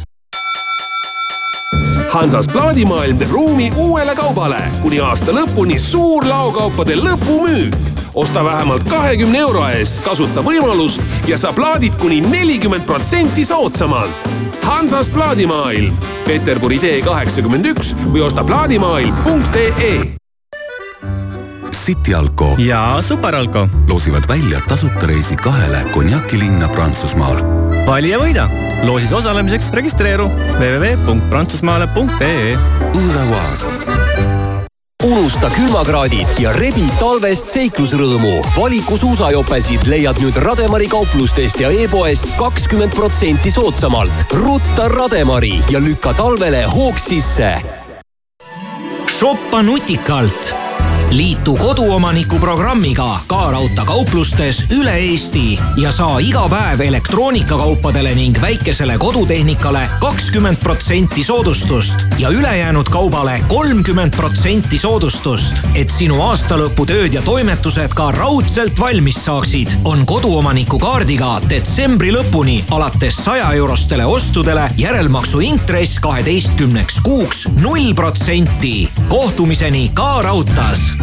Hansas plaadimaailm teeb ruumi uuele kaubale kuni aasta lõpuni suur laokaupade lõpumüük. osta vähemalt kahekümne euro eest, kasuta võimalust ja saa plaadid kuni nelikümmend protsenti soodsamalt. Hansas plaadimaailm, Peterburi tee kaheksakümmend üks või osta plaadimaailm.ee City Alko ja Superalko loosivad välja tasuta reisi kahele konjakilinna Prantsusmaal. Vali ja võida. loosis osalemiseks registreeru www.prantsusmaale.ee. unusta külmakraadid ja rebi talvest seiklusrõõmu. valiku suusajopesid leiad nüüd Rademari kauplustest ja e-poest kakskümmend protsenti soodsamalt. rutta Rademari ja lükka talvele hoog sisse. shoppa nutikalt liitu koduomaniku programmiga Ka Raudtee kauplustes üle Eesti ja saa iga päev elektroonikakaupadele ning väikesele kodutehnikale kakskümmend protsenti soodustust ja ülejäänud kaubale kolmkümmend protsenti soodustust. et sinu aastalõputööd ja toimetused ka raudselt valmis saaksid, on koduomaniku kaardiga detsembri lõpuni alates saja eurostele ostudele järelmaksu intress kaheteistkümneks kuuks null protsenti. kohtumiseni Ka Raudtees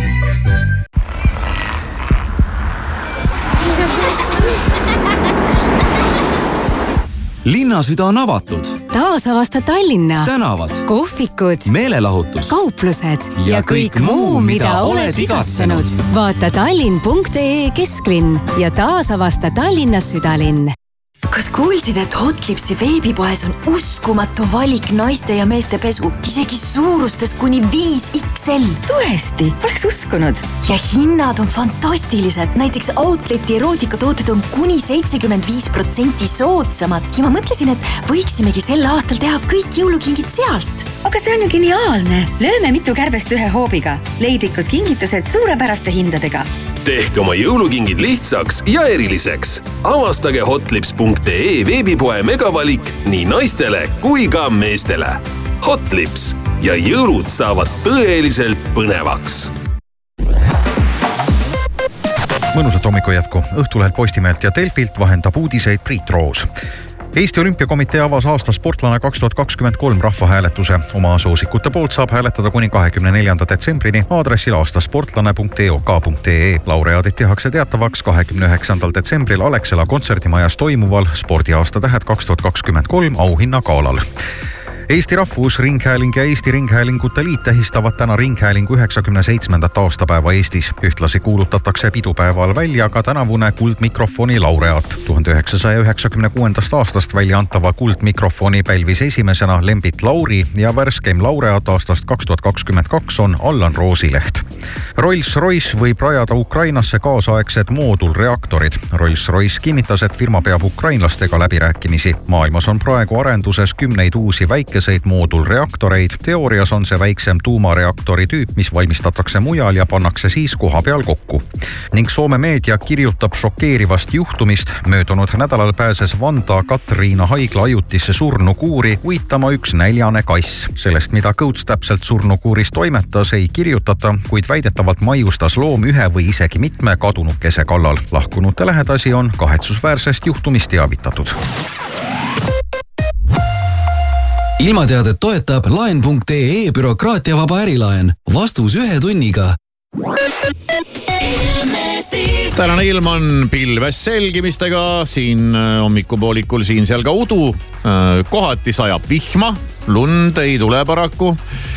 linnasüda on avatud. taasavasta Tallinna. tänavad, kohvikud, meelelahutus, kauplused ja, kõik muu, mida oled igatsenud. vaata tallinn.ee kesklinn ja taasavasta Tallinna südalinn kas kuulsid, et Hotlipsi veebipoes on uskumatu valik naiste ja meeste pesu, isegi suurustes kuni viis XL? tõesti, poleks uskunud. ja hinnad on fantastilised, näiteks Outleti erootikatooted on kuni seitsekümmend viis protsenti soodsamad ja ma mõtlesin, et võiksimegi sel aastal teha kõik jõulukingid sealt. aga see on ju geniaalne, lööme mitu kärbest ühe hoobiga. leidlikud kingitused suurepäraste hindadega tehke oma jõulukingid lihtsaks ja eriliseks. avastage hotlips.ee veebipoe megavalik nii naistele kui ka meestele. Hotlips ja jõulud saavad tõeliselt põnevaks. Mõnusat hommiku jätku Õhtulehelt Postimehelt ja Delfilt vahendab uudiseid Priit Roos Eesti Olümpiakomitee avas aasta sportlane kaks tuhat kakskümmend kolm rahvahääletuse. oma soosikute poolt saab hääletada kuni kahekümne neljanda detsembrini aadressil aastasportlane.eok.ee. laureaadid tehakse teatavaks kahekümne üheksandal detsembril Alexela kontserdimajas toimuval spordiaasta tähed kaks tuhat kakskümmend kolm auhinnagalal Eesti Rahvusringhääling ja Eesti Ringhäälingute Liit tähistavad täna Ringhäälingu üheksakümne seitsmendat aastapäeva Eestis. ühtlasi kuulutatakse pidupäeval välja ka tänavune Kuldmikrofoni laureaat. tuhande üheksasaja üheksakümne kuuendast aastast välja antava Kuldmikrofoni pälvis esimesena Lembit Lauri ja värskeim laureaat aastast kaks tuhat kakskümmend kaks on Allan Roosileht. Rolls-Royce võib rajada Ukrainasse kaasaegsed moodulreaktorid. Rolls-Royce kinnitas, et firma peab ukrainlastega läbirääkimisi. maailmas on praegu arenduses kümneid uusi väike väikeseid moodulreaktoreid. teoorias on see väiksem tuumareaktori tüüp, mis valmistatakse mujal ja pannakse siis kohapeal kokku. ning Soome meedia kirjutab šokeerivast juhtumist. möödunud nädalal pääses Vanda Katriina haigla ajutisse surnukuuri uitama üks näljane kass. sellest, mida Kõuts täpselt surnukuuris toimetas, ei kirjutata, kuid väidetavalt maiustas loom ühe või isegi mitme kadunukese kallal. lahkunute lähedasi on kahetsusväärsest juhtumist teavitatud ilmateadet toetab laen.ee bürokraatiavaba ärilaen. vastus ühe tunniga. tänane ilm on pilves selgimistega, siin äh, hommikupoolikul siin-seal ka udu. Äh, kohati sajab vihma, lund ei tule paraku